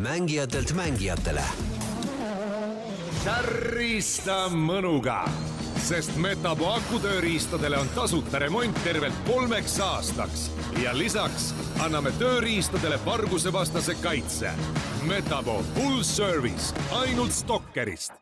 mängijatelt mängijatele. särista mõnuga, sest Metapo akutööriistadele on tasuta remont tervelt kolmeks aastaks ja lisaks anname tööriistadele vargusevastase kaitse. Metapo full service ainult Stalkerist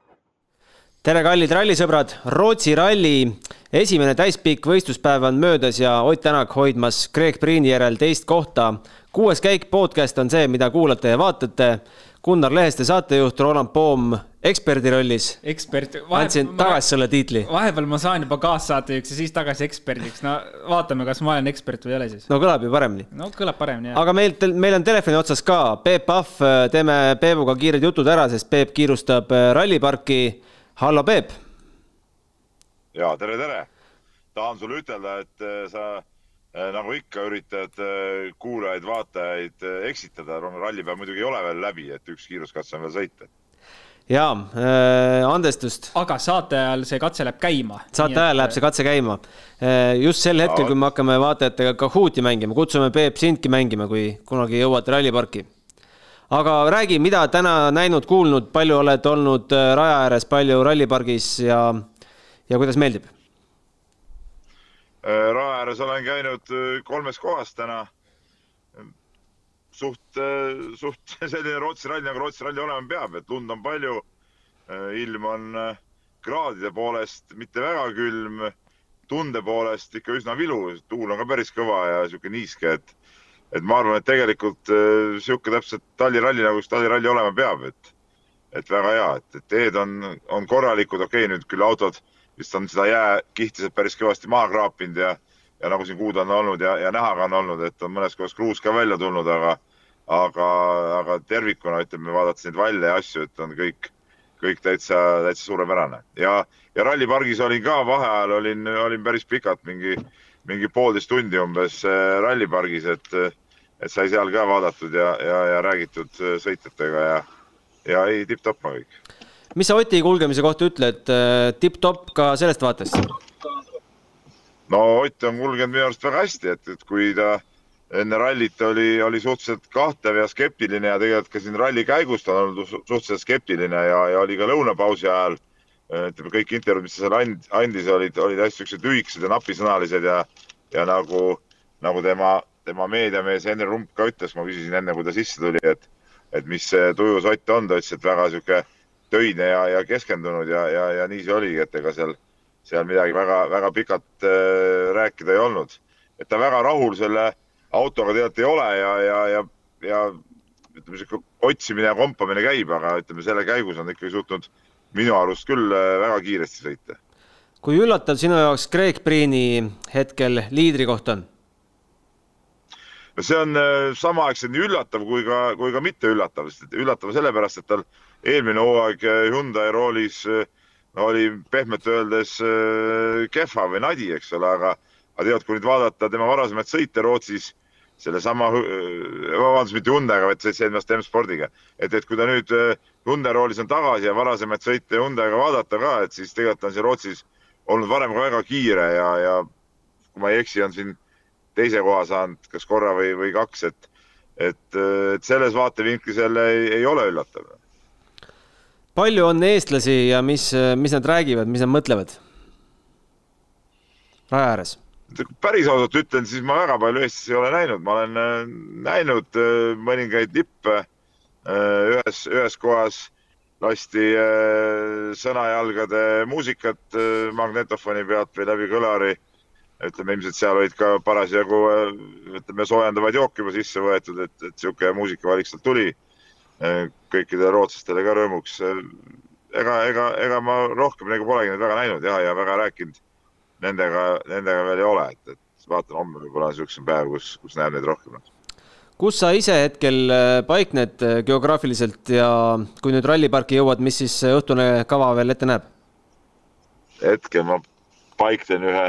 tere, kallid rallisõbrad, Rootsi ralli esimene täispikk võistluspäev on möödas ja Ott Tänak hoidmas Greg Priini järel teist kohta. Kuues käik podcast on see, mida kuulate ja vaatate. Gunnar Leheste saatejuht, Roland Poom eksperdi rollis. ekspert. andsin tagasi selle tiitli. vahepeal ma saan juba kaassaatejuhiks ja siis tagasi eksperdiks. no vaatame, kas ma olen ekspert või ei ole siis. no kõlab ju paremini. no kõlab paremini, jah. aga meil, meil on telefoni otsas ka Peep Pahv, teeme Peebuga kiired jutud ära, sest Peep kiirustab ralliparki hallo, Peep. ja tere, tere. tahan sulle ütelda, et äh, sa äh, nagu ikka üritad äh, kuulajaid-vaatajaid eksitada. rallipäev muidugi ei ole veel läbi, et üks kiiruskatse on veel sõita jaa äh,, andestust. aga saate ajal see katse läheb käima. saate ajal läheb see katse käima. just sel hetkel, kui me hakkame vaatajatega Kahooti mängima, kutsume Peep sindki mängima, kui kunagi jõuate ralliparki aga räägi, mida täna näinud-kuulnud, palju oled olnud raja ääres, palju rallipargis ja, ja kuidas meeldib? Äh, raja ääres olen käinud äh, kolmes kohas täna. suht, suht selline Rootsi ralli nagu Rootsi ralli olema peab, et lund on palju. ilm on kraadide poolest mitte väga külm, tunde poolest ikka üsna vilu, tuul on ka päris kõva ja sihuke niiske, et et ma arvan, et tegelikult äh, sihuke täpselt talliralli nagu see talliralli olema peab, et, et väga hea, et, teed on, on korralikud, okei okay,, nüüd küll autod vist on seda jääkihti päris kõvasti maha kraapinud ja, ja nagu siin kuulda on olnud ja, ja näha ka on olnud, et on mõnes kohas kruus ka välja tulnud, aga, aga, aga tervikuna ütleme, vaadates neid valle ja asju, et on kõik, kõik täitsa, täitsa suurepärane ja, ja rallipargis olin ka vaheajal olin, olin päris pikalt mingi mingi poolteist tundi umbes äh, rallipargis, et, et sai seal ka vaadatud ja, ja, ja räägitud äh, sõitjatega ja, ja ei, tipp-topp on kõik. Mis sa Oti kulgemise kohta ütled, äh, tipp-topp ka sellest vaatest? no Ott on kulgenud minu arust väga hästi, et, et kui ta enne rallit oli, oli suhteliselt kahtev ja skeptiline ja tegelikult ka siin ralli käigus ta on olnud suhteliselt skeptiline ja, ja oli ka lõunapausi ajal ütleme, kõik intervjuud, mis ta seal and, andis, olid, olid hästi siuksed lühikesed ja napisõnalised ja, ja nagu, nagu tema, tema meediamees Henri Rump ka ütles, ma küsisin enne, kui ta sisse tuli, et, et mis see tuju sott on, ta ütles, et väga sihuke töine ja, ja keskendunud ja, ja, ja nii see oligi, et ega seal, seal midagi väga, väga pikalt äh, rääkida ei olnud. et ta väga rahul selle autoga tegelikult ei ole ja, ja, ja, ja ütleme, sihuke otsimine ja kompamine käib, aga ütleme, selle käigus on ikkagi suutnud minu arust küll äh, väga kiiresti sõita. kui üllatav sinu jaoks Greg Priini hetkel liidri koht on? See on äh, samaaegselt nii üllatav kui ka, kui ka mitte üllatav, sest üllatav sellepärast, et tal eelmine hooaeg äh, Hyundai roolis no, oli pehmelt öeldes kehva või nadi, eks ole, aga, aga tead, kui nüüd vaadata tema varasemaid sõite Rootsis sellesama, vabandust, mitte Hyundai'ga, vaid seitsmendast M-spordiga. et, et kui ta nüüd Hyundai roolis on tagasi ja varasemaid sõite Hyundai'ga vaadata ka, et siis tegelikult on see Rootsis olnud varem ka väga kiire ja, ja kui ma ei eksi, on siin teise koha saanud kas korra või, või kaks, et, et, et selles vaatevinklis jälle ei, ei ole üllatav. palju on eestlasi ja mis, mis nad räägivad, mis nad mõtlevad raja ääres? päris ausalt ütlen, siis ma väga palju Eestis ei ole näinud, ma olen äh, näinud äh, mõningaid lippe äh, ühes, ühes kohas lasti sõnajalgade muusikat magnetofoni pealt või läbi kõlari. Ütleme ilmselt seal olid ka parasjagu ütleme soojendavaid jooke juba sisse võetud, et, et sihuke muusikavalik sealt tuli. kõikidele rootslastele ka rõõmuks. ega, ega, ega ma rohkem nagu polegi neid väga näinud ja, ja väga rääkinud nendega, nendega veel ei ole, et, et vaatan homme võib-olla niisugune päev, kus, kus näeb neid rohkem. kus sa ise hetkel äh, paikned äh, geograafiliselt ja kui nüüd ralliparki jõuad, mis siis õhtune kava veel ette näeb? hetkel ma paiknen ühe,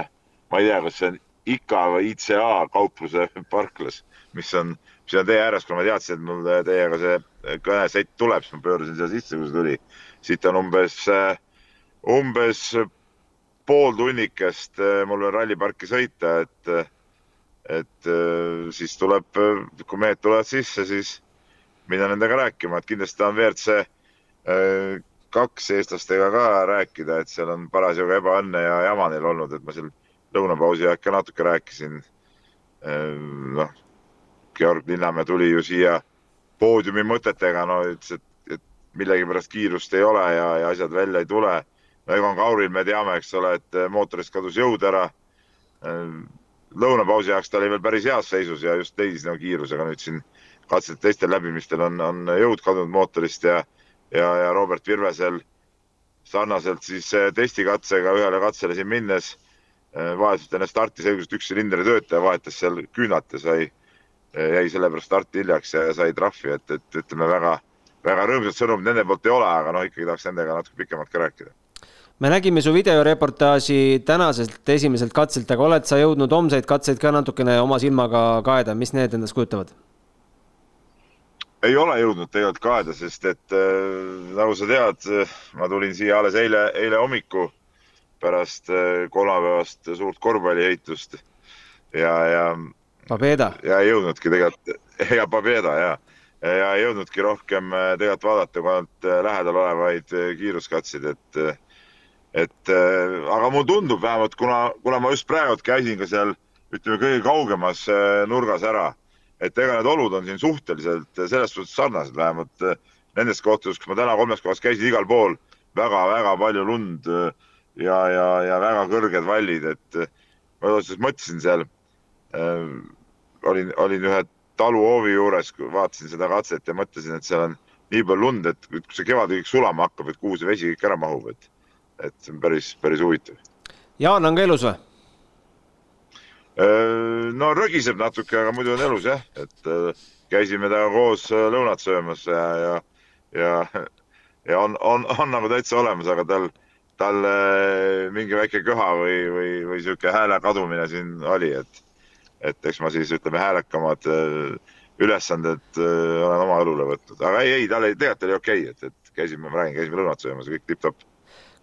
ma ei tea, kas see on ICA või ICA kaupluse parklas, mis on, mis on tee ääres, kuna ma teadsin, et mul teiega see kõnesett tuleb, siis ma pöörasin siia sisse, kui see tuli. siit on umbes, äh, umbes pool tunnikest eh, mul on ralliparki sõita, et, et eh, siis tuleb, kui mehed tulevad sisse, siis minna nendega rääkima, et kindlasti tahan WRC äh, kaks eestlastega ka rääkida, et seal on parasjagu ebaõnne ja jama neil olnud, et ma seal lõunapausi ajal ka natuke rääkisin. noh, Georg Linnamäe tuli ju siia poodiumi mõtetega, no ütles, et, et millegipärast kiirust ei ole ja, ja asjad välja ei tule. no Egon Kauril me teame, eks ole, et mootorist kadus jõud ära. lõunapausi ajaks ta oli veel päris heas seisus ja just leidis nagu kiirusega nüüd siin katsete teistel läbimistel on, on jõud kadunud mootorist ja, ja, ja Robert Virvesel sarnaselt siis testikatsega ühele katsele siin minnes vahetas enne starti selgus, et üks silindri töötaja vahetas seal küünat ja sai, jäi sellepärast starti hiljaks ja sai trahvi, et, et ütleme väga, väga rõõmsad sõnumid nende poolt ei ole, aga noh, ikkagi tahaks nendega natuke pikemalt ka rääkida. me nägime su videoreportaaži tänaselt esimeselt katselt, aga oled sa jõudnud homseid katseid ka natukene oma silmaga kaeda, mis need endast kujutavad? ei ole jõudnud tegelikult kaeda, sest et äh, nagu sa tead, ma tulin siia alles eile, eile hommiku pärast kolmapäevast suurt korvpalliheitust ja, ja. Pabeda. ja ei jõudnudki tegelikult ja Pabeda ja, ja ei jõudnudki rohkem tegelikult vaadata kui ainult lähedal olevaid kiiruskatseid, et, et aga mulle tundub vähemalt, kuna, kuna ma just praegu käisin ka seal ütleme kõige kaugemas nurgas ära, et ega need olud on siin suhteliselt selles suhtes sarnased, vähemalt nendes kohtades, kus ma täna kolmes kohas käisin, igal pool väga-väga palju lund ja, ja, ja väga kõrged vallid, et ma otseselt mõtlesin seal äh,, olin, olin ühe taluhoovi juures, vaatasin seda katset ja mõtlesin, et seal on nii palju lund, et kui see kevad kõik sulama hakkab, et kuhu see vesi kõik ära mahub, et, et see on päris, päris huvitav. Jaan on ka elus või? no rögiseb natuke, aga muidu on elus jah, et käisime temaga koos lõunat söömas ja, ja, ja, ja on, on, on nagu täitsa olemas, aga tal tal mingi väike köha või, või, või sihuke hääle kadumine siin oli, et, et eks ma siis ütleme, häälekamad ülesanded olen oma õlule võtnud, aga ei, ei, tal ei, tegelikult oli okei okay,, et, et käisime, ma räägin, käisime lõunat söömas kõik tipp-topp.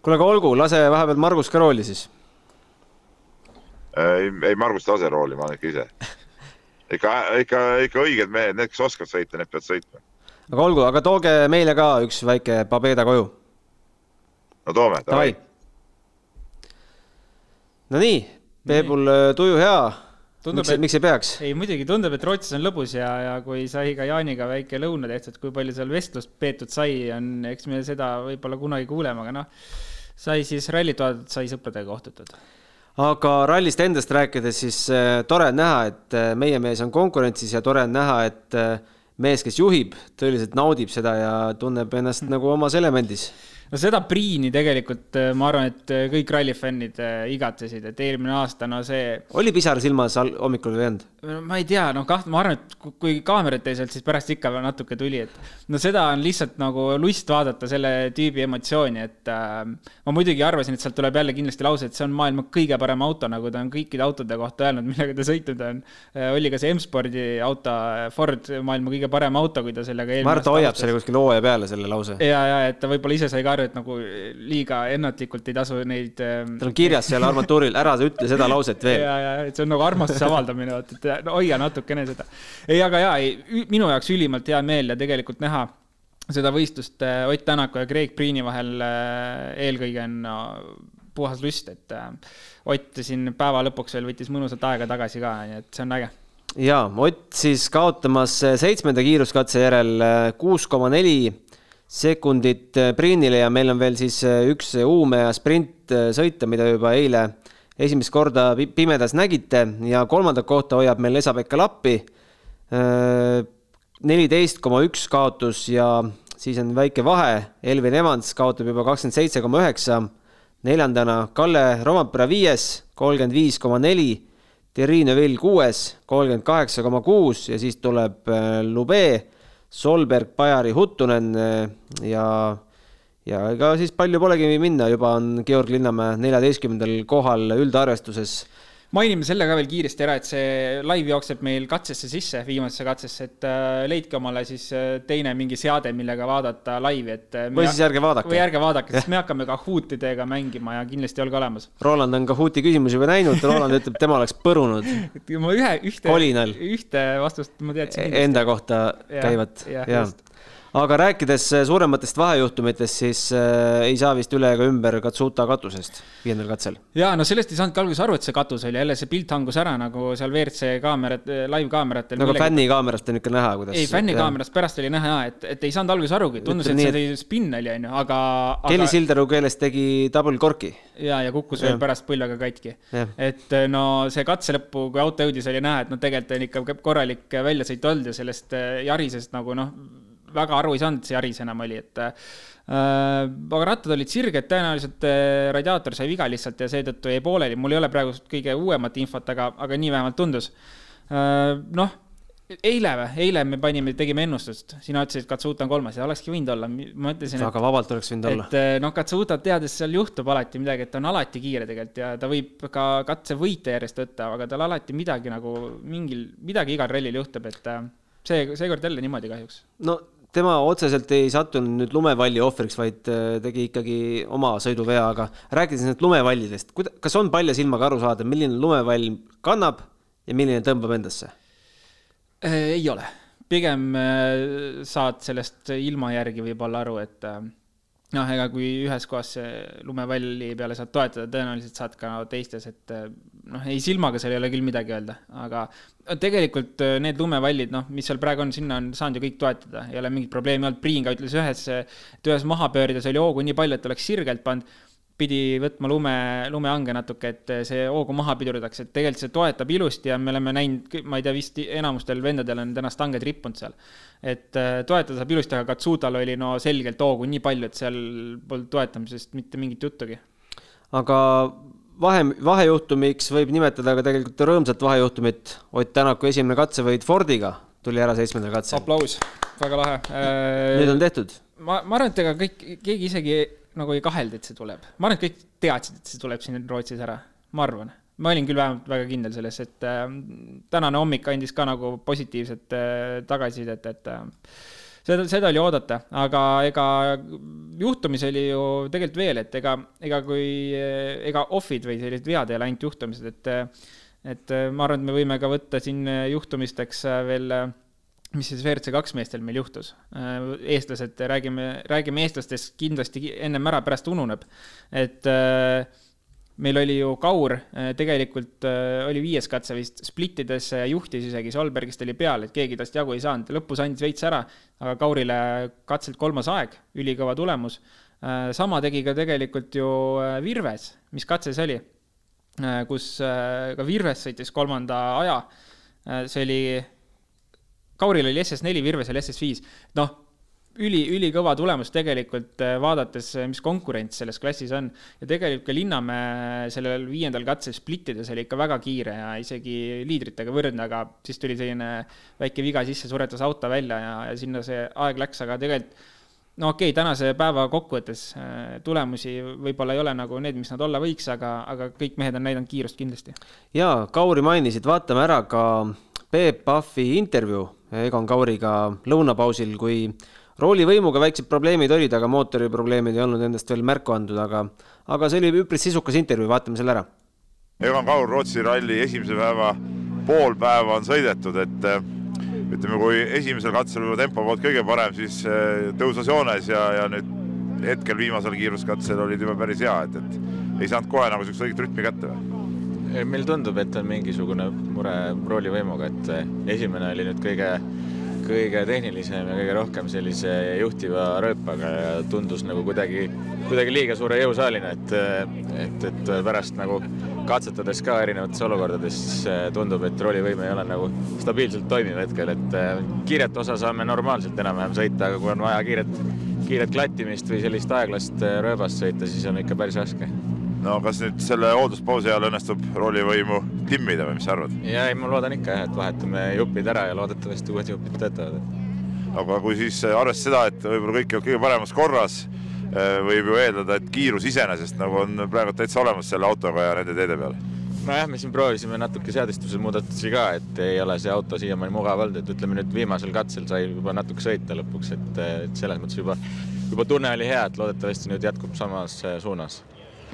kuule, aga olgu, lase vahepeal Margus ka rooli siis. ei, ei Margust lase rooli, ma olen ikka ise. ikka, ikka, ikka õiged mehed, need, kes oskavad sõita, need peavad sõitma. aga olgu, aga tooge meile ka üks väike Pabeda koju no toome, davai. Nonii, Peebul tuju hea. miks, miks ei peaks? ei, muidugi tundub, et Rootsis on lõbus ja, ja kui sai ka Jaaniga väike lõuna tehtud, kui palju seal vestlust peetud sai, on, eks me seda võib-olla kunagi kuuleme, aga noh, sai siis rallit vaadatud, sai sõpradega kohtutud aga rallist endast rääkides, siis äh, tore on näha, et äh, meie mees on konkurentsis ja tore on näha, et äh, mees, kes juhib, tõeliselt naudib seda ja tunneb ennast mm. nagu omas elemendis no seda Priini tegelikult ma arvan, et kõik rallifännid igatsesid, et eelmine aasta, no see. oli pisar silmas hommikul või ei olnud? Ma ei tea, noh, kaht-, ma arvan, et kui kaamerat ei olnud, siis pärast ikka natuke tuli, et no seda on lihtsalt nagu lust vaadata, selle tüübi emotsiooni, et äh, ma muidugi arvasin, et sealt tuleb jälle kindlasti lause, et see on maailma kõige parem auto, nagu ta on kõikide autode kohta öelnud, millega ta sõitnud on. oli ka see M-spordi auto, Ford, maailma kõige parem auto, kui ta sellega. ma arvan, ta hoiab selle kuskil hooaja peale, selle lause. ja, ja et ta võib-olla ise sai ka aru, et nagu liiga ennatlikult ei tasu neid. tal on kirjas seal armatuuril, ära ütle seda lauset veel. ja, ja, et see on nagu armastuse avaldamine, vaata, et no, hoia natukene seda. ei, aga ja, ei, minu jaoks ülimalt hea meel ja tegelikult näha seda võistlust Ott Tänaku ja Craig Priini vahel eelkõige on no, puhas lust, et Ott siin päeva lõpuks veel võttis mõnusalt aega tagasi ka, nii et see on äge ja Ott siis kaotamas seitsmenda kiiruskatse järel kuus koma neli sekundit Priinile ja meil on veel siis üks Uumea sprint sõita, mida juba eile esimest korda pimedas nägite ja kolmandat kohta hoiab meil Esa-Pekka Lappi. neliteist koma üks kaotus ja siis on väike vahe, Elvin Evans kaotab juba kakskümmend seitse koma üheksa. neljandana Kalle Rompera viies, kolmkümmend viis koma neli. Thierry Neuville kuues, kolmkümmend kaheksa koma kuus ja siis tuleb Lube, Solberg, Pajari, Huttunen ja ja ega siis palju polegi minna, juba on Georg Linnamäe neljateistkümnendal kohal üldarvestuses. mainime selle ka veel kiiresti ära, et see live jookseb meil katsesse sisse, viimasesse katsesse, et äh, leidke omale siis äh, teine mingi seade, millega vaadata laivi, et äh, või siis ärge vaadake. või ärge vaadake, sest me hakkame Kahootidega mängima ja kindlasti olge olemas. Roland on Kahooti küsimusi juba näinud, Roland ütleb, tema oleks põrunud. ma ühe, ühte, ühte vastust ma teadsin. Enda kohta käivat, jah aga rääkides äh, suurematest vahejuhtumitest, siis äh, ei saa vist üle ega ümber Katsuta katusest viiendal katsel. ja no sellest ei saanudki alguses aru, et see katus oli, jälle see pilt hangus ära nagu seal WRC kaamerad, äh, live kaameratel. no aga millega... fännikaamerast on ikka näha, kuidas. ei, fännikaamerast pärast oli näha, et, et ei saanud alguses arugi, tundus, et see oli spinn oli, onju, aga, aga.... Kelly Sildaru keeles tegi double cork'i. ja, ja kukkus veel pärast põlvega katki. et no see katse lõppu, kui auto jõudis, oli näha, et no tegelikult on ikka korralik väljasõit olnud ja sellest jarisest nagu noh väga aru ei saanud, see Yaris enam oli, et äh, aga rattad olid sirged, tõenäoliselt äh, radiaator sai viga lihtsalt ja seetõttu jäi pooleli, mul ei ole praegu kõige uuemat infot, aga, aga nii vähemalt tundus äh,. noh, eile või, eile me panime, tegime ennustust, sina ütlesid, et Katsuta on kolmas ja olekski võinud olla, ma ütlesin. väga vabalt oleks võinud olla. et äh, noh, Katsutat teades seal juhtub alati midagi, et ta on alati kiire tegelikult ja ta võib ka katse võita järjest võtta, aga tal alati midagi nagu mingil, midagi igal rallil juhtub, et äh, see, seekord jälle niimoodi kahjuks. no tema otseselt ei sattunud nüüd lumevalli ohvriks, vaid äh, tegi ikkagi oma sõiduvea, aga rääkides nendest lumevallidest, kas on palja silmaga aru saada, milline lumevall kannab ja milline tõmbab endasse? Äh, ei ole, pigem äh, saad sellest ilma järgi võib-olla aru, et noh, ega kui ühes kohas lumevalli peale saad toetada, tõenäoliselt saad ka teistes, et noh, ei silmaga seal ei ole küll midagi öelda, aga tegelikult need lumevallid, noh, mis seal praegu on, sinna on saanud ju kõik toetada, ei ole mingit probleemi olnud, Priin ka ütles ühes, et ühes mahapöördes oli hoogu nii palju, et oleks sirgelt pannud pidi võtma lume, lumehange natuke, et see hoogu maha pidurdaks, et tegelikult see toetab ilusti ja me oleme näinud, ma ei tea, vist enamustel vendadel on täna stanged rippunud seal. et äh, toetada saab ilusti, aga Katsutal oli no selgelt hoogu nii palju, et seal polnud toetamisest mitte mingit juttugi. aga vahe, vahejuhtumiks võib nimetada ka tegelikult rõõmsat vahejuhtumit, Ott Tänaku esimene katsevõit Fordiga tuli ära seitsmendal katsel. aplaus, väga lahe. nüüd on tehtud. ma, ma arvan, et ega kõik, keegi isegi nagu ei kahelda, et see tuleb. ma arvan, et kõik teadsid, et see tuleb siin Rootsis ära, ma arvan. ma olin küll vähemalt väga kindel selles, et äh, tänane hommik andis ka nagu positiivset äh, tagasisidet, et äh, seda, seda oli oodata, aga ega juhtumisi oli ju tegelikult veel, et ega, ega kui, ega off'id või sellised vead ei ole ainult juhtumised, et et ma arvan, et me võime ka võtta siin juhtumisteks veel äh, mis siis WRC kaks meestel meil juhtus. Äh, eestlased, räägime, räägime eestlastest kindlasti ennem ära, pärast ununeb. et äh, meil oli ju Kaur, äh, tegelikult oli viies katse vist, splittides juhtis isegi, Solbergist oli peal, et keegi tast jagu ei saanud, lõpus andis veits ära, aga Kaurile katselt kolmas aeg, ülikõva tulemus. sama tegi ka tegelikult ju Virves, mis katse see oli? kus ka Virves sõitis kolmanda aja, see oli Kauril oli SS4, Virvesel SS5, noh, üli, ülikõva tulemus tegelikult, äh, vaadates, äh, mis konkurents selles klassis on. ja tegelikult ka Linnamäe sellel viiendal katsel splittides oli ikka väga kiire ja isegi liidritega võrdne, aga siis tuli selline väike viga sisse, suretas auto välja ja, ja sinna see aeg läks, aga tegelikult no okei okay,, tänase päeva kokkuvõttes äh, tulemusi võib-olla ei ole nagu need, mis nad olla võiks, aga, aga kõik mehed on näidanud kiirust kindlasti. jaa, Kauri mainisid, vaatame ära ka Peep Pahvi intervjuu Egon Kauriga lõunapausil, kui roolivõimuga väiksed probleemid olid, aga mootoriprobleemid ei olnud endast veel märku andnud, aga, aga see oli üpris sisukas intervjuu, vaatame selle ära. Egon Kaur, Rootsi ralli esimese päeva pool päeva on sõidetud, et eh, ütleme, kui esimesel katsel võib-olla tempo polnud kõige parem, siis eh, tõusas joones ja, ja nüüd hetkel viimasel kiiruskatsel olid juba päris hea, et, et ei saanud kohe nagu niisugust õiget rütmi kätte või? meil tundub, et on mingisugune mure roolivõimuga, et esimene oli nüüd kõige, kõige tehnilisem ja kõige rohkem sellise juhtiva rööpaga ja tundus nagu kuidagi, kuidagi liiga suure jõusaalina, et, et, et pärast nagu katsetades ka erinevates olukordades tundub, et roolivõime ei ole nagu stabiilselt toimiv hetkel, et kiiret osa saame normaalselt enam-vähem sõita, aga kui on vaja kiiret, kiiret klattimist või sellist aeglast rööbast sõita, siis on ikka päris raske no kas nüüd selle hoolduspausi ajal õnnestub roolivõimu timmida või mis sa arvad? ja ei, ma loodan ikka jah, et vahetame jupid ära ja loodetavasti uued jupid töötavad. aga kui siis arvestades seda, et võib-olla kõik ei olnud kõige paremas korras, eh, võib ju eeldada, et kiirus iseenesest nagu on praegu täitsa olemas selle autoga ja nende teede peal nojah, me siin proovisime natuke seadistuse muudatusi ka, et ei ole see auto siiamaani mugav olnud, et ütleme nüüd viimasel katsel sai juba natuke sõita lõpuks, et, et selles mõttes juba, juba tunne oli hea, et loodetavasti nüüd jätkub samas suunas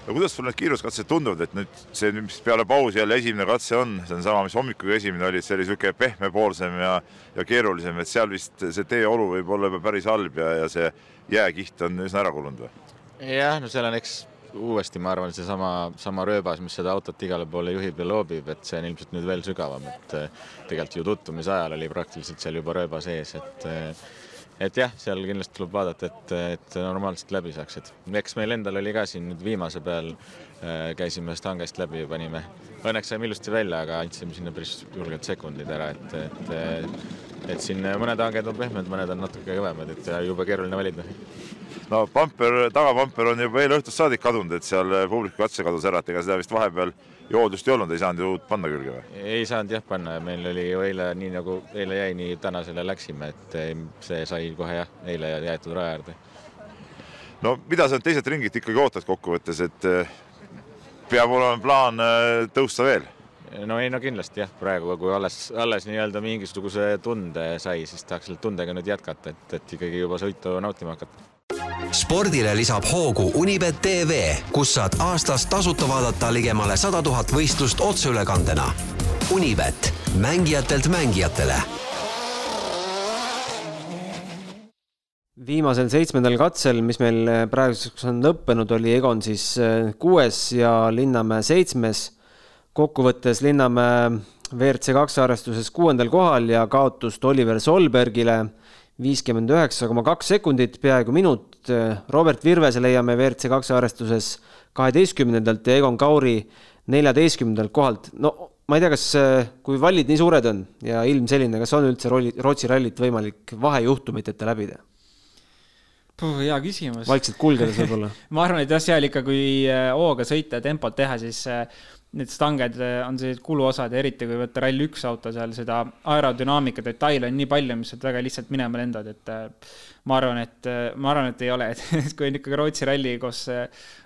no kuidas sulle need kiiruskatsed tunduvad, et nüüd see, mis peale pausi jälle esimene katse on, see on sama, mis hommikul esimene oli, et see oli niisugune pehmepoolsem ja, ja keerulisem, et seal vist see teeolu võib olla juba päris halb ja, ja see jääkiht on üsna ära kulunud või? jah, no seal on eks uuesti, ma arvan, seesama, sama rööbas, mis seda autot igale poole juhib ja loobib, et see on ilmselt nüüd veel sügavam, et tegelikult ju tutvumise ajal oli praktiliselt seal juba rööba sees, et et jah, seal kindlasti tuleb vaadata, et, et normaalselt läbi saaksid. eks meil endal oli ka siin nüüd viimase peal, äh, käisime stangest läbi ja panime, õnneks saime ilusti välja, aga andsime sinna päris julgelt sekundid ära, et, et et siin mõned hanged on pehmed, mõned on natuke kõvemad, et jube keeruline valida. No pamper, tagapamper on juba eile õhtust saadik kadunud, et seal publiku katse kadus ära, et ega seda vist vahepeal joodust ei olnud, ei saanud ju uut panna külge või? ei saanud jah panna, meil oli ju eile nii nagu eile jäi, nii tänasele läksime, et see sai kohe jah, eile jäetud raja äärde. no mida sa teiselt ringilt ikkagi ootad kokkuvõttes, et eh, peab olema plaan eh, tõusta veel? no ei, no kindlasti jah, praegu kui alles, alles nii-öelda mingisuguse tunde sai, siis tahaks selle tundega nüüd jätkata, et, et ikkagi juba sõitu nautima hakata spordile lisab hoogu Unibet tv, kus saad aastas tasuta vaadata ligemale sada tuhat võistlust otseülekandena. Unibet, mängijatelt mängijatele. viimasel seitsmendal katsel, mis meil praeguseks on lõppenud, oli Egon siis äh, kuues ja Linnamäe seitsmes. kokkuvõttes Linnamäe WRC kaks arvestuses kuuendal kohal ja kaotust Oliver Solbergile viiskümmend üheksa koma kaks sekundit, peaaegu minut. Robert Virvese leiame WRC kaks arvestuses kaheteistkümnendalt ja Egon Kauri neljateistkümnendalt kohalt. no ma ei tea, kas, kui vallid nii suured on ja ilm selline, kas on üldse rolli, Rootsi rallit võimalik vahejuhtumiteta läbida? hea küsimus. vaikselt kulgedes võib-olla ma arvan, et jah, seal ikka, kui hooga sõita ja tempot teha, siis need stanged eh, on sellised kuluosad ja eriti kui võtta Rally1 auto seal, seda aerodünaamika detaile on nii palju, mis sealt väga lihtsalt minema lendavad, et eh, ma arvan, et, eh, ma arvan, et ei ole, et kui on ikkagi Rootsi ralli koos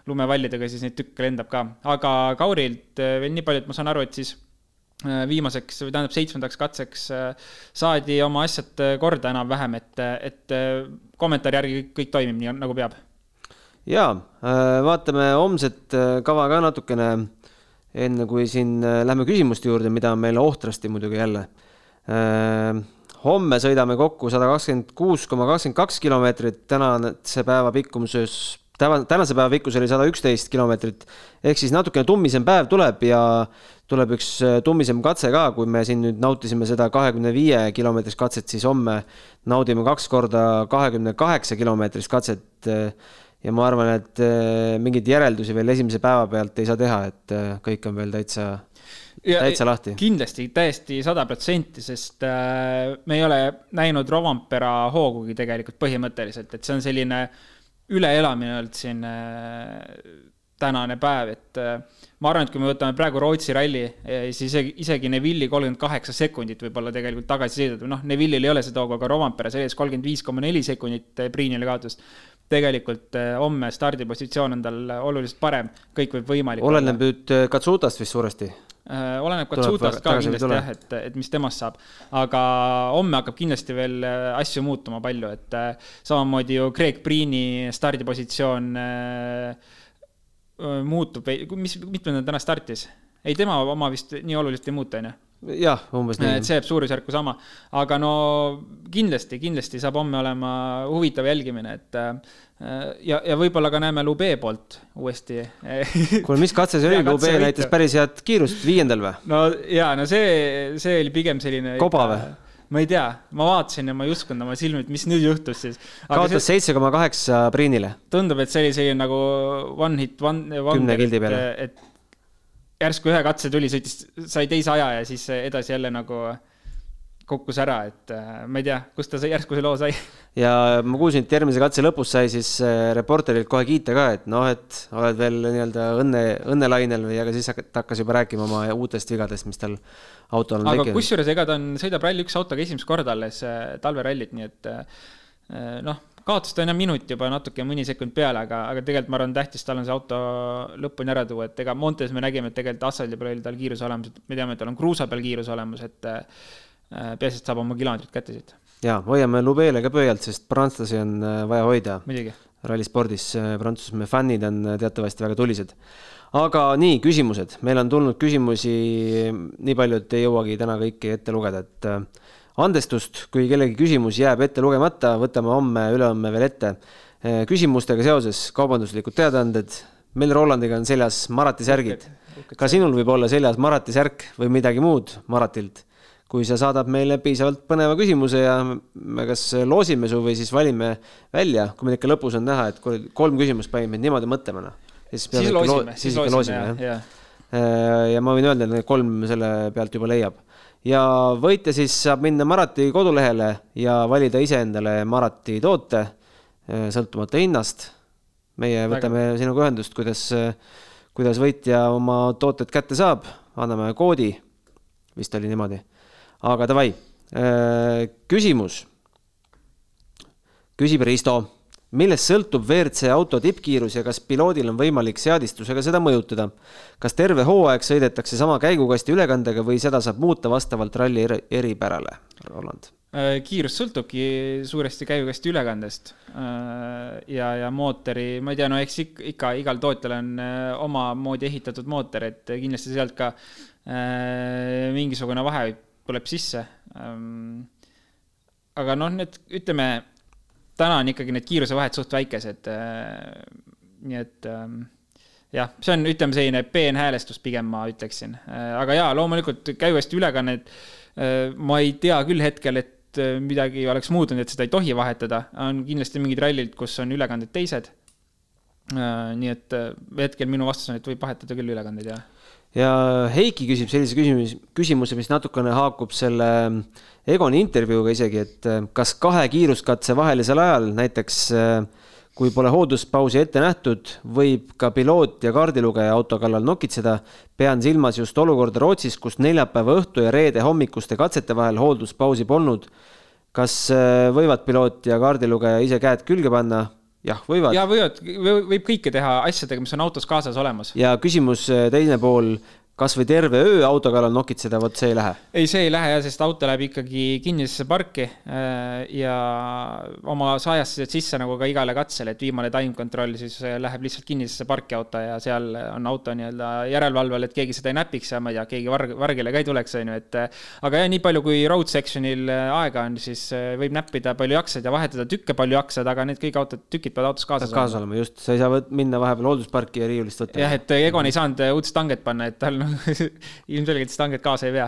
lumevallidega, siis neid tükke lendab ka. aga Kaurilt veel nii palju, et ma saan aru, et siis viimaseks või tähendab seitsmendaks katseks saadi oma asjad korda enam-vähem, et, et kommentaari järgi kõik, toimib nii, nagu peab. jaa, vaatame homset kava ka natukene enne kui siin äh, lähme küsimuste juurde, mida on meil ohtrasti muidugi jälle. Äh, homme sõidame kokku sada kakskümmend kuus koma kakskümmend kaks kilomeetrit, tänase päeva pikkuses, tänase päeva pikkus oli sada üksteist kilomeetrit. ehk siis natukene tummisem päev tuleb ja tuleb üks äh, tummisem katse ka, kui me siin nüüd nautisime seda kahekümne viie kilomeetrist katset, siis homme naudime kaks korda kahekümne kaheksa kilomeetrist katset ja ma arvan, et äh, mingeid järeldusi veel esimese päeva pealt ei saa teha, et äh, kõik on veel täitsa, täitsa lahti. kindlasti täiesti sada protsenti, sest äh, me ei ole näinud Rovampera hoogugi tegelikult põhimõtteliselt, et see on selline üleelamine olnud siin tänane päev, et ma arvan, et kui me võtame praegu Rootsi ralli, siis isegi, isegi Neville'i kolmkümmend kaheksa sekundit võib-olla tegelikult tagasi sõidad või noh, Neville'il ei ole seda hoogu, aga Rovampere sees kolmkümmend viis koma neli sekundit Priinile kaotust tegelikult eh, homme stardipositsioon on tal oluliselt parem, kõik võib võimalik oleneb nüüd eh, Katsutast vist suuresti? Eh, oleneb Katsutast ka kindlasti jah, et, et mis temast saab. aga homme hakkab kindlasti veel asju muutuma palju, et samamoodi ju Craig Priini stardipositsioon muutub või mis, mitmendal täna startis? ei, tema oma vist nii oluliselt ei muutu, on ju jah, umbes nii. et see jääb suurusjärku sama, aga no kindlasti, kindlasti saab homme olema huvitav jälgimine, et äh, ja, ja võib-olla ka näeme Lube poolt uuesti kuule, mis katse see oli, Lube näitas päris head kiirust, viiendal või? no ja, no see, see oli pigem selline koba või? ma ei tea, ma vaatasin ja ma ei uskunud oma silmi, et mis nüüd juhtus siis. kaotas seitse koma kaheksa Priinile. tundub, et see oli selline nagu one hit, one, one. kümne kildi peale. et järsku ühe katse tuli, sõitis, sai teise aja ja siis edasi jälle nagu kukkus ära, et äh, ma ei tea, kust ta järsku see loo sai. ja ma kuulsin, et järgmise katse lõpus sai siis äh, reporterilt kohe kiita ka, et noh, et oled veel nii-öelda õnne, õnnelainel või, aga siis ta hakkas juba rääkima oma uutest vigadest, mis tal autol on tekkinud. kusjuures, ega ta on, sõidab Rally1 autoga esimest korda alles äh, talverallit, nii et noh kaotust on jah minut juba natuke mõni sekund peale, aga, aga tegelikult ma arvan, tähtis tal on see auto lõpuni ära tuua, et ega Montes me nägime, et tegelikult asfaldi peal oli tal kiiruse olemas, et me teame, et tal on kruusa peal kiirus olemas, et äh, peaasi, et saab oma kilomeetrid kätte siit. ja hoiame Lubele ka pöialt, sest prantslasi on äh, vaja hoida. rallispordis Prantsusmaa fännid on teatavasti väga tulised aga nii, küsimused, meil on tulnud küsimusi nii palju, et ei jõuagi täna kõiki ette lugeda, et äh, andestust, kui kellegi küsimus jääb ette lugemata, võtame homme-ülehomme veel ette. Äh, küsimustega seoses kaubanduslikud teadaanded. meil Rolandiga on seljas Marati särgid. ka sinul võib olla seljas Marati särk või midagi muud Maratilt. kui sa saadad meile piisavalt põneva küsimuse ja me kas loosime su või siis valime välja, kui meil ikka lõpus on näha, et kolm küsimust panid meid niimoodi mõtlema, noh siis, siis loosime, siis ikka loosime, jah ja. Äh, ja ma võin öelda, et need kolm selle pealt juba leiab. Ja võitja siis saab minna Marati kodulehele ja valida iseendale Marati toote, äh, sõltumata hinnast. meie võtame Väga. sinuga ühendust, kuidas, kuidas võitja oma tooted kätte saab, anname koodi, vist oli niimoodi. aga davai, äh, küsimus küsib Risto millest sõltub WRC auto tippkiirus ja kas piloodil on võimalik seadistusega seda mõjutada? kas terve hooaeg sõidetakse sama käigukasti ülekandega või seda saab muuta vastavalt ralli eripärale, Roland? Äh, kiirus sõltubki suuresti käigukasti ülekandest äh, ja, ja mootori, ma ei tea, no eks ikka, igal tootjal on äh, omamoodi ehitatud mootor, et kindlasti sealt ka mingisugune vahe tuleb sisse. Ähm, aga noh, need ütleme täna on ikkagi need kiirusevahed suht väikesed. Äh, nii et ähm, jah, see on, ütleme, selline peenhäälestus pigem ma ütleksin, äh, aga jaa, loomulikult käivasti ülekanned, äh, ma ei tea küll hetkel, et midagi oleks muutunud, et seda ei tohi vahetada, on kindlasti mingid rallid, kus on ülekanded teised. nii et hetkel minu vastus on, et võib vahetada küll ülekandeid, jah ja Heiki küsib sellise küsimus, küsimuse, mis natukene haakub selle Egoni intervjuuga isegi, et äh, kas kahe kiiruskatse vahelisel ajal, näiteks äh, kui pole hoolduspausi ette nähtud, võib ka piloot ja kaardilugeja auto kallal nokitseda. pean silmas just olukorda Rootsis, kus neljapäeva õhtu ja reede hommikuste katsete vahel hoolduspausi polnud. kas võivad piloot ja kaardilugeja ise käed külge panna? Jah, võivad. ja võivad, võib kõike teha asjadega, mis on autos kaasas olemas. ja küsimus teine pool kas või terve öö auto kallal nokitseda, vot see ei lähe? ei, see ei lähe jah, sest auto läheb ikkagi kinnisesse parki äh, ja oma sajastused sisse nagu ka igale katsele, et viimane time control siis äh, läheb lihtsalt kinnisesse parki auto ja seal on auto nii-öelda järelevalvel, et keegi seda ei näpiks ja ma ei tea, keegi varg, vargile ka ei tuleks, on ju, et äh, aga jah, nii palju kui road section'il aega on, siis võib näppida palju jaksad ja vahetada tükke palju jaksad, aga need kõik autod, tükid peavad autos kaasas olema. kaasas olema, just, sa ei saa minna vahepeal hooldusparki ja riiulist võtta. jah, et Egon ei saanud uudset hanget panna, et tal ilmselgelt stanget kaasa ei vea.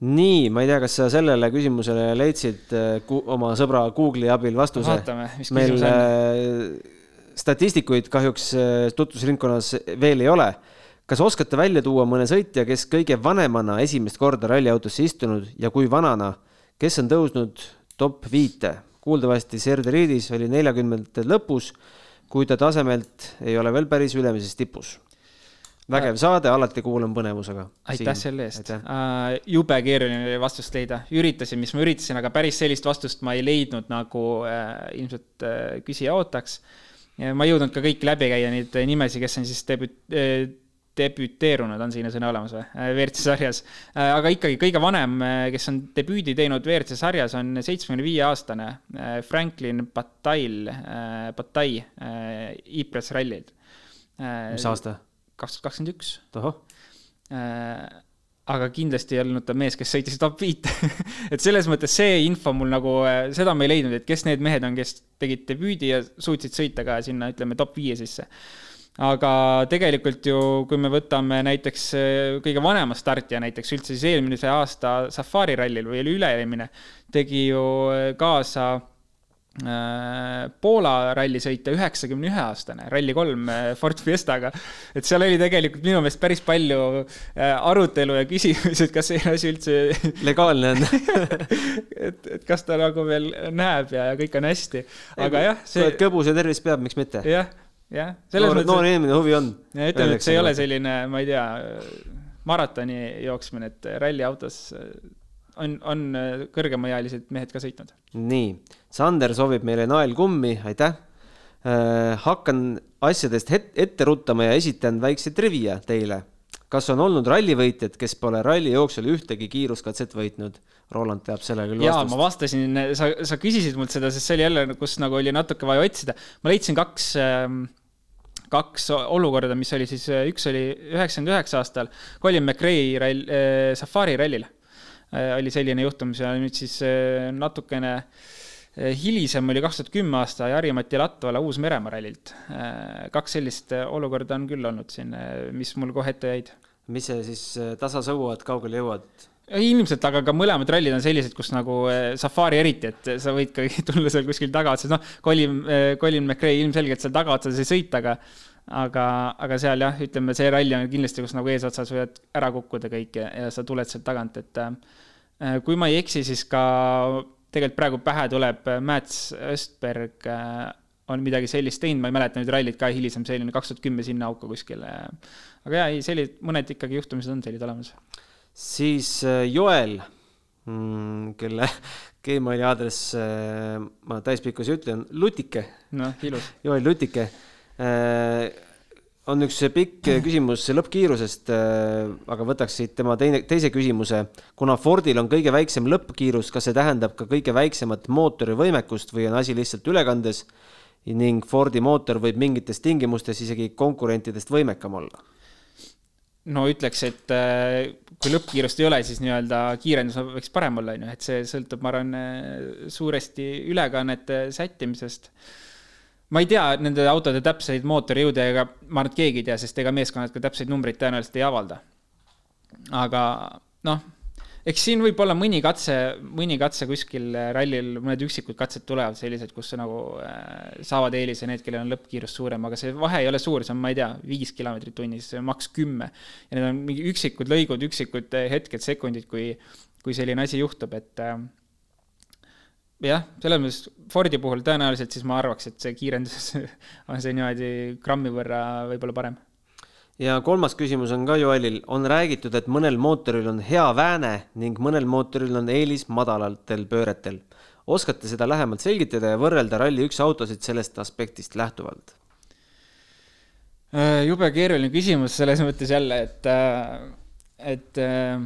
nii, ma ei tea, kas sa sellele küsimusele leidsid äh, oma sõbra Google'i abil vastuse? vaatame, mis meil, küsimus on. Äh, statistikuid kahjuks äh, tutvusringkonnas veel ei ole. kas oskate välja tuua mõne sõitja, kes kõige vanemana esimest korda ralliautosse istunud ja kui vanana, kes on tõusnud top viite? kuuldavasti Serderiidis oli neljakümnendate lõpus, kui ta tasemelt ei ole veel päris ülemises tipus vägev saade, alati kuulan põnevusega. aitäh selle eest. Uh, jube keeruline oli vastust leida, üritasin, mis ma üritasin, aga päris sellist vastust ma ei leidnud, nagu uh, ilmselt uh, küsija ootaks. ma ei jõudnud ka kõiki läbi käia, neid nimesid, kes on siis debüt- uh,, debüteerunud, on selline sõna olemas või, WRC sarjas. aga ikkagi kõige vanem, kes on debüüdi teinud WRC sarjas, on seitsmekümne viie aastane Franklin Bataille, Bataille Ypres rallilt. mis aasta? Kaks tuhat kakskümmend üks. äh, aga kindlasti ei olnud ta mees, kes sõitis top viite et selles mõttes see info mul nagu, äh, seda ma ei leidnud, et kes need mehed on, kes tegid debüüdi ja suutsid sõita ka sinna, ütleme, top viie sisse. aga tegelikult ju, kui me võtame näiteks äh, kõige vanema startija, näiteks üldse siis eelmise aasta Safari rallil või oli üle-eelmine, tegi ju kaasa Poola rallisõitja, üheksakümne ühe aastane, Rally3 äh, Ford Fiestaga. et seal oli tegelikult minu meelest päris palju äh, arutelu ja küsimusi, et kas see asi üldse legaalne on et, et kas ta nagu veel näeb ja, ja kõik on hästi, aga jah see.... kui kõbus ja tervis peab, miks mitte? jah, jah. noor, noor inimene, huvi on. ütleme, et see ei ole selline, ma ei tea, maratoni jooksmine, et ralliautos on, on äh, kõrgemaealised mehed ka sõitnud. nii, Sander soovib meile naelkummi, aitäh äh,. hakkan asjadest het-, ette ruttama ja esitan väikse trivia teile. kas on olnud rallivõitjad, kes pole ralli jooksul ühtegi kiiruskatset võitnud? Roland teab sellele küll jaa, vastust. ma vastasin, sa, sa küsisid mult seda, sest see oli jälle, kus nagu oli natuke vaja otsida. ma leidsin kaks ähm, kaks olukorda, mis oli siis, üks oli üheksakümne üheksa aastal Colin McRae rall, äh, Safari rallil äh, oli selline juhtum, see nüüd siis äh, natukene hilisem oli kaks tuhat kümme aasta Jari-Mati Latvala Uus-Meremaa rallilt. kaks sellist olukorda on küll olnud siin, mis mul kohe ette jäid. mis see siis, tasa sõuad, kaugele jõuad? ilmselt, aga ka mõlemad rallid on sellised, kus nagu Safari eriti, et sa võid ka tulla seal kuskil tagaotsas, noh, Colin, Colin McRae ilmselgelt seal tagaotsas ei sõita, aga aga, aga seal jah, ütleme, see ralli on kindlasti, kus nagu eesotsas võivad ära kukkuda kõik ja, ja sa tuled sealt tagant, et äh, kui ma ei eksi, siis ka tegelikult praegu pähe tuleb Mats Östberg äh, on midagi sellist teinud, ma ei mäleta nüüd rallit ka hilisem, selline kaks tuhat kümme sinna auku kuskile. aga jaa, ei, sellised, mõned ikkagi juhtumised on sellised olemas. siis äh, Joel mm,, kelle Gmaili aadress ma täispikkus ei ütle, on Lutike. noh, ilus. Joel Lutike Äh, on üks pikk küsimus lõppkiirusest, äh, aga võtaks siit tema teine, teise küsimuse. kuna Fordil on kõige väiksem lõppkiirus, kas see tähendab ka kõige väiksemat mootori võimekust või on asi lihtsalt ülekandes ning Fordi mootor võib mingites tingimustes isegi konkurentidest võimekam olla? no ütleks, et äh, kui lõppkiirust ei ole, siis nii-öelda kiirendus võiks parem olla, on ju, et see sõltub, ma arvan, suuresti ülekannete sättimisest ma ei tea nende autode täpseid mootorijõude ega ma arvan, et keegi ei tea, sest ega meeskonnad ka täpseid numbreid tõenäoliselt ei avalda. aga noh, eks siin võib olla mõni katse, mõni katse kuskil rallil, mõned üksikud katsed tulevad sellised, kus nagu äh, saavad eelise need, kellel on lõppkiirus suurem, aga see vahe ei ole suur, see on, ma ei tea, viis kilomeetrit tunnis, maks kümme. ja need on mingi üksikud lõigud, üksikud hetked, sekundid, kui, kui selline asi juhtub, et äh, jah, selles mõttes Fordi puhul tõenäoliselt siis ma arvaks, et see kiirendus on see niimoodi grammi võrra võib-olla parem. ja kolmas küsimus on ka Joelil, on räägitud, et mõnel mootoril on hea vääne ning mõnel mootoril on eelis madalatel pööretel. oskate seda lähemalt selgitada ja võrrelda Rally1 autosid sellest aspektist lähtuvalt? Äh, jube keeruline küsimus selles mõttes jälle, et, äh, et äh,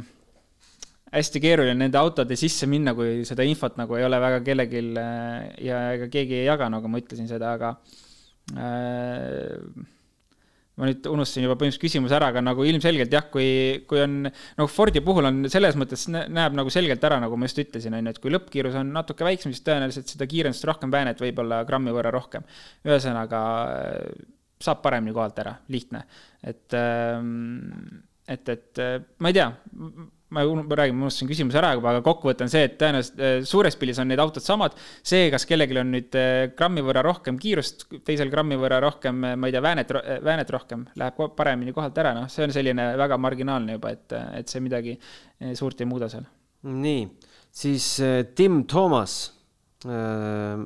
hästi keeruline nende autode sisse minna, kui seda infot nagu ei ole väga kellelgi äh, ja ega keegi ei jaga, nagu ma ütlesin seda, aga äh, ma nüüd unustasin juba põhimõtteliselt küsimuse ära, aga nagu ilmselgelt jah, kui, kui on, nagu Fordi puhul on selles mõttes näeb nagu selgelt ära, nagu ma just ütlesin, on ju, et kui lõppkiirus on natuke väiksem, siis tõenäoliselt seda kiirendust rohkem, väänet võib-olla grammi võrra rohkem. ühesõnaga saab paremini kohalt ära, lihtne. et, ähm, et, et ma ei tea ma räägin, ma unustasin küsimuse ära aga kokkuvõte on see, et tõenäoliselt äh, suures pildis on need autod samad. see, kas kellelgi on nüüd äh, grammi võrra rohkem kiirust, teisel grammi võrra rohkem, äh, ma ei tea, väänet, väänet rohkem, läheb paremini kohalt ära, noh, see on selline väga marginaalne juba, et, et see midagi suurt ei muuda seal. nii, siis Tim Toomas äh,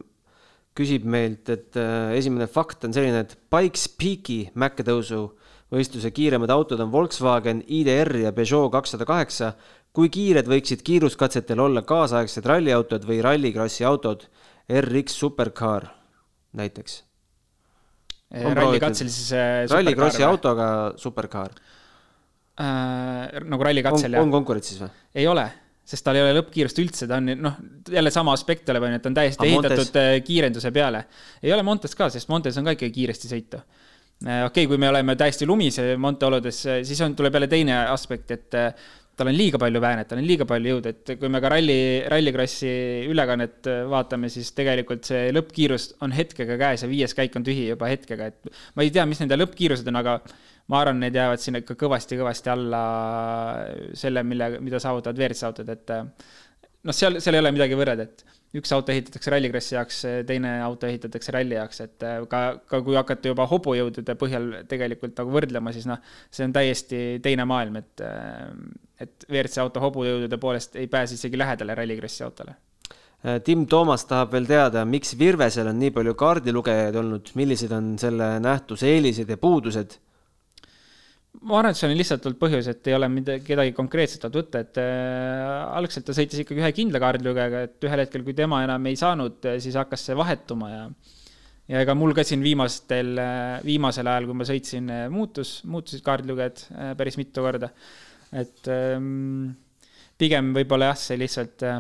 küsib meilt, et äh, esimene fakt on selline, et Pikes Peaki mäkketõusu võistluse kiiremad autod on Volkswagen IDR ja Peugeot kakssada kaheksa. kui kiired võiksid kiiruskatsetel olla kaasaegsed ralliautod või rallikrossi autod, RX Supercar näiteks? rallikatsel siis äh,. rallikrossi autoga Supercar äh,. nagu rallikatsel jah? on konkurentsis või? ei ole sest tal ei ole lõppkiirust üldse, ta on noh, jälle sama aspekt tuleb, on ju, et ta on täiesti A, ehitatud Montes? Äh, kiirenduse peale. ei ole Montes ka, sest Montes on ka ikkagi kiiresti sõita okei okay,, kui me oleme täiesti lumise Monte oludes, äh, siis on, tuleb jälle teine aspekt, et äh, tal on liiga palju väänet, tal on liiga palju jõudu, et kui me ka ralli, rallikrossi ülekannet vaatame, siis tegelikult see lõppkiirus on hetkega käes ja viies käik on tühi juba hetkega, et ma ei tea, mis nende lõppkiirused on, aga ma arvan, need jäävad sinna ikka kõvasti-kõvasti alla selle, mille, mida saavutavad WRC autod, et noh, seal, seal ei ole midagi võrrelda, et üks auto ehitatakse rallikrossi jaoks, teine auto ehitatakse ralli jaoks, et äh, ka, ka kui hakata juba hobujõudude põhjal tegelikult nagu võrdlema, siis noh, see on täiesti teine maailm, et, äh, et WRC auto hobujõudude poolest ei pääse isegi lähedale rallikrossi autole. Äh, Tim Toomas tahab veel teada, miks Virvesel on nii palju kaardilugejaid olnud, millised on selle nähtuse eelised ja puudused? Ma arvan, et see on lihtsalt olnud põhjus, et ei ole midagi, kedagi konkreetset olnud võtta, et äh, algselt ta sõitis ikkagi ühe kindla kaardlugejaga, et ühel hetkel, kui tema enam ei saanud, siis hakkas see vahetuma ja ja ega mul ka siin viimastel, viimasel ajal, kui ma sõitsin, muutus, muutusid kaardlugejad äh, päris mitu korda. et ähm, pigem võib-olla jah, see lihtsalt äh,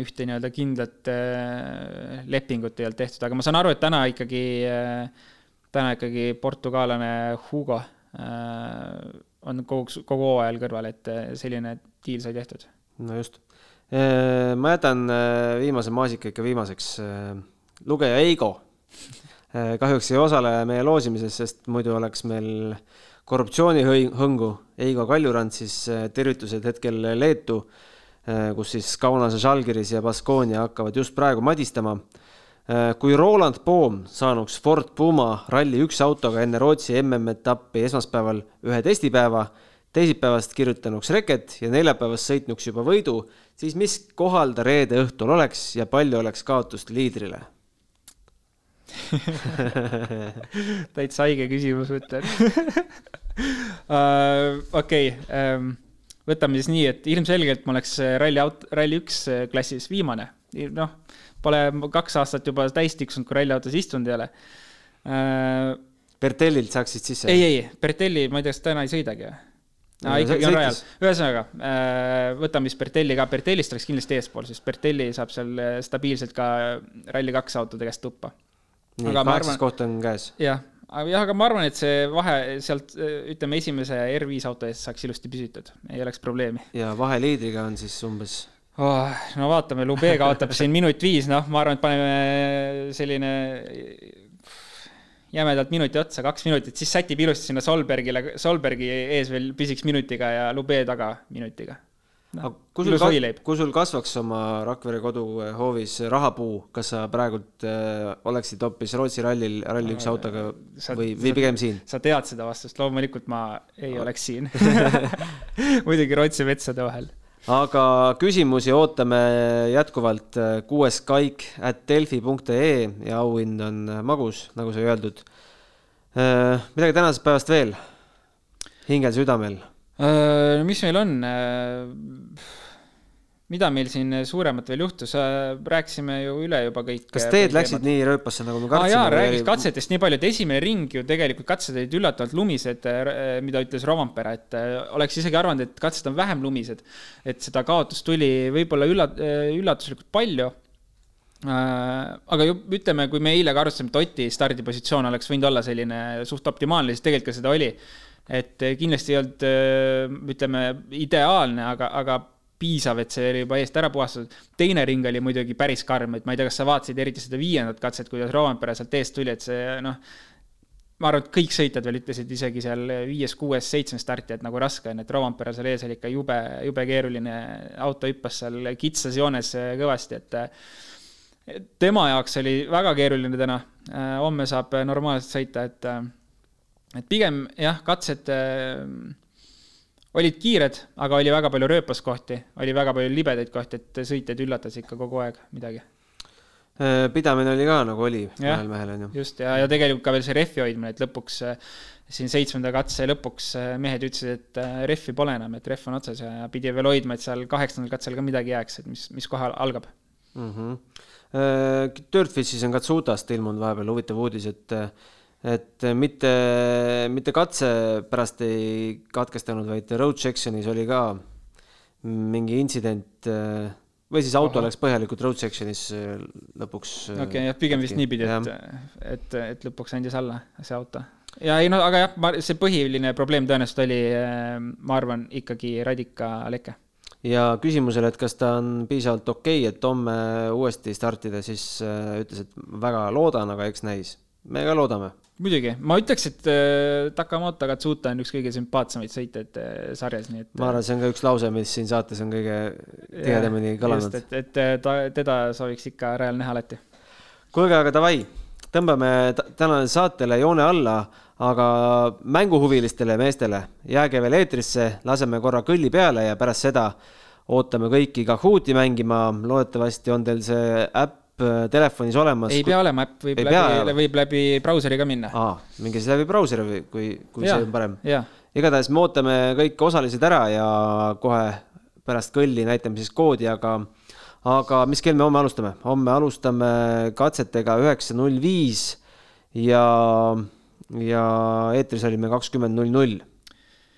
ühte nii-öelda kindlat äh, lepingut ei olnud tehtud, aga ma saan aru, et täna ikkagi äh,, täna ikkagi portugaalane Hugo äh, on kogu, kogu hooajal kõrval, et äh, selline diil sai tehtud. no just. Äh, ma jätan viimase maasika ikka viimaseks lugeja Eigo äh, kahjuks ei osale meie loosimises, sest muidu oleks meil korruptsioonihõngu. Eigo Kaljurand siis äh, tervitused hetkel Leetu, äh, kus siis Kaunase Žalgiris ja Baskonia hakkavad just praegu madistama. Kui Roland Poom saanuks Ford Puma Rally üks autoga enne Rootsi MM-etappi esmaspäeval ühe testipäeva, teisipäevast kirjutanuks reket ja neljapäevast sõitnuks juba võidu, siis mis kohal ta reede õhtul oleks ja palju oleks kaotust liidrile täitsa haige küsimus, ma ütlen uh,. okei okay, um,, võtame siis nii, et ilmselgelt ma oleks ralli aut-, ralli üks klassis viimane. noh, pole kaks aastat juba täis tiksunud, kui ralliautos istunud ei ole uh,. Bertellilt saaksid sisse? ei, ei, Bertelli, ma ei tea, kas täna ei sõidagi või? aa, ikkagi on rajal. ühesõnaga, võtame siis Bertelli ka, Bertellist oleks kindlasti eespool, sest Bertelli saab seal stabiilselt ka Rally2 autode käest tuppa nii, kaheksas koht on käes. jah, jah, aga ma arvan, et see vahe sealt, ütleme, esimese R5 auto eest saaks ilusti püsitud, ei oleks probleemi. ja vahe liidriga on siis umbes oh,? no vaatame, Lube kaotab siin minut viis, noh, ma arvan, et paneme selline jämedalt minuti otsa, kaks minutit, siis sätib ilusti sinna Solbergile, Solbergi ees veel püsiks minutiga ja Lube taga minutiga no,. kui sul, kui sul kasvaks oma Rakvere koduhoovis rahapuu, kas sa praegult äh, oleksid hoopis Rootsi rallil, ralli üks autoga sa, või, või pigem siin? sa tead seda vastust, loomulikult ma ei oleks siin muidugi Rootsi metsade vahel aga küsimusi ootame jätkuvalt kuues kaik at delfi.ee ja auhind on magus, nagu sai öeldud. Äh, midagi tänasest päevast veel hingel südamel Äh, mis meil on? Äh, mida meil siin suuremat veel juhtus, äh, rääkisime ju üle juba kõik. kas teed läksid nii rööpasse, nagu me kartsime ah,? jaa, räägiks katsetest nii palju, et esimene ring ju tegelikult katsed olid üllatavalt lumised, mida ütles Rovampere, et oleks isegi arvanud, et katsed on vähem lumised. et seda kaotust tuli võib-olla ülla-, üllatuslikult palju aga ju ütleme, kui me eile ka arutasime, et Oti stardipositsioon oleks võinud olla selline suht optimaalne, siis tegelikult ka seda oli et kindlasti ei olnud, ütleme, ideaalne, aga, aga piisav, et see oli juba eest ära puhastatud. teine ring oli muidugi päris karm, et ma ei tea, kas sa vaatasid eriti seda viiendat katset, kuidas Rovanpere sealt eest tuli, et see noh, ma arvan, et kõik sõitjad veel ütlesid isegi seal viies, kuues, seitsmes starti, et nagu raske on, et Rovanpere seal ees oli ikka jube, jube keeruline, auto hüppas seal kitsas joones kõvasti, et tema jaoks oli väga keeruline täna, homme saab normaalselt sõita, et et pigem jah, katsed äh, olid kiired, aga oli väga palju rööpaskohti, oli väga palju libedaid kohti, et sõitjaid üllatas ikka kogu aeg midagi. Äh, pidamine oli ka nagu oli ühel mehel, on ju. just, ja, ja tegelikult ka veel see rehvi hoidmine, et lõpuks äh, siin seitsmenda katse lõpuks äh, mehed ütlesid, et rehvi pole enam, et rehv on otsas ja pidi veel hoidma, et seal kaheksandal katsel ka midagi jääks, et mis, mis kohal algab mm. -hmm. Dirtfishis on Katsutast ilmunud vahepeal huvitav uudis, et et mitte, mitte katse pärast ei katkestanud, vaid road section'is oli ka mingi intsident või siis auto Aha. läks põhjalikult road section'is lõpuks. okei okay,, jah, pigem vist niipidi, et, et, et lõpuks andis alla see auto. ja ei no aga jah, ma, see põhiline probleem tõenäoliselt oli, ma arvan, ikkagi radikaleke. ja küsimusele, et kas ta on piisavalt okei okay,, et homme uuesti startida, siis ütles, et väga loodan, aga eks näis. Me ka loodame muidugi, ma ütleks, et äh, Takamoto Katsuta on üks kõige sümpaatsemaid sõitjaid äh, sarjas, nii et. ma arvan, see on ka üks lause, mis siin saates on kõige tihedamini kõlanud. et, et äh, ta, teda sooviks ikka rajal näha alati. kuulge, aga davai, tõmbame tänasele saatele joone alla, aga mänguhuvilistele meestele jääge veel eetrisse, laseme korra kõlli peale ja pärast seda ootame kõiki Kahooti mängima, loodetavasti on teil see äpp äh, telefonis olemas. ei pea olema äpp, võib Ei läbi, võib läbi brauseri ka minna. aa, minge siis läbi brauseri või kui, kui Jaa, see on parem. igatahes me ootame kõik osalised ära ja kohe pärast kõlli näitame siis koodi, aga, aga mis kell me homme alustame? homme alustame katsetega üheksa null viis ja, ja eetris olime kakskümmend null null.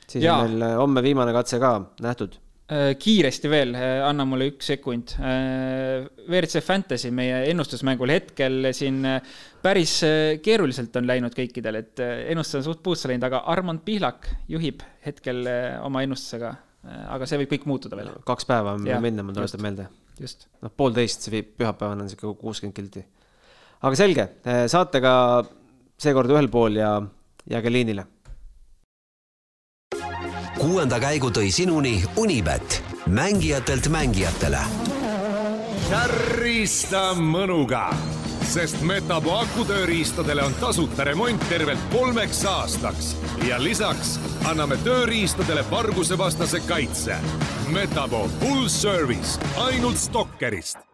siis on meil homme viimane katse ka nähtud Äh, kiiresti veel, anna mulle üks sekund. WRC Fantasy, meie ennustusmängul hetkel siin äh, päris äh, keeruliselt on läinud kõikidel, et äh, ennustus on suht puusse läinud, aga Armand Pihlak juhib hetkel äh, oma ennustusega. aga see võib kõik muutuda veel. kaks päeva on veel minna, ma tuletan meelde. noh, poolteist, see viib, pühapäevane on sihuke kuuskümmend kilti. aga selge, saatega seekord ühel pool ja jääge liinile kuuenda käigu tõi sinuni Unibet, mängijatelt mängijatele. kärrista mõnuga, sest Metapo akutööriistadele on tasuta remont tervelt kolmeks aastaks ja lisaks anname tööriistadele vargusevastase kaitse. Metapo full service ainult Stalkerist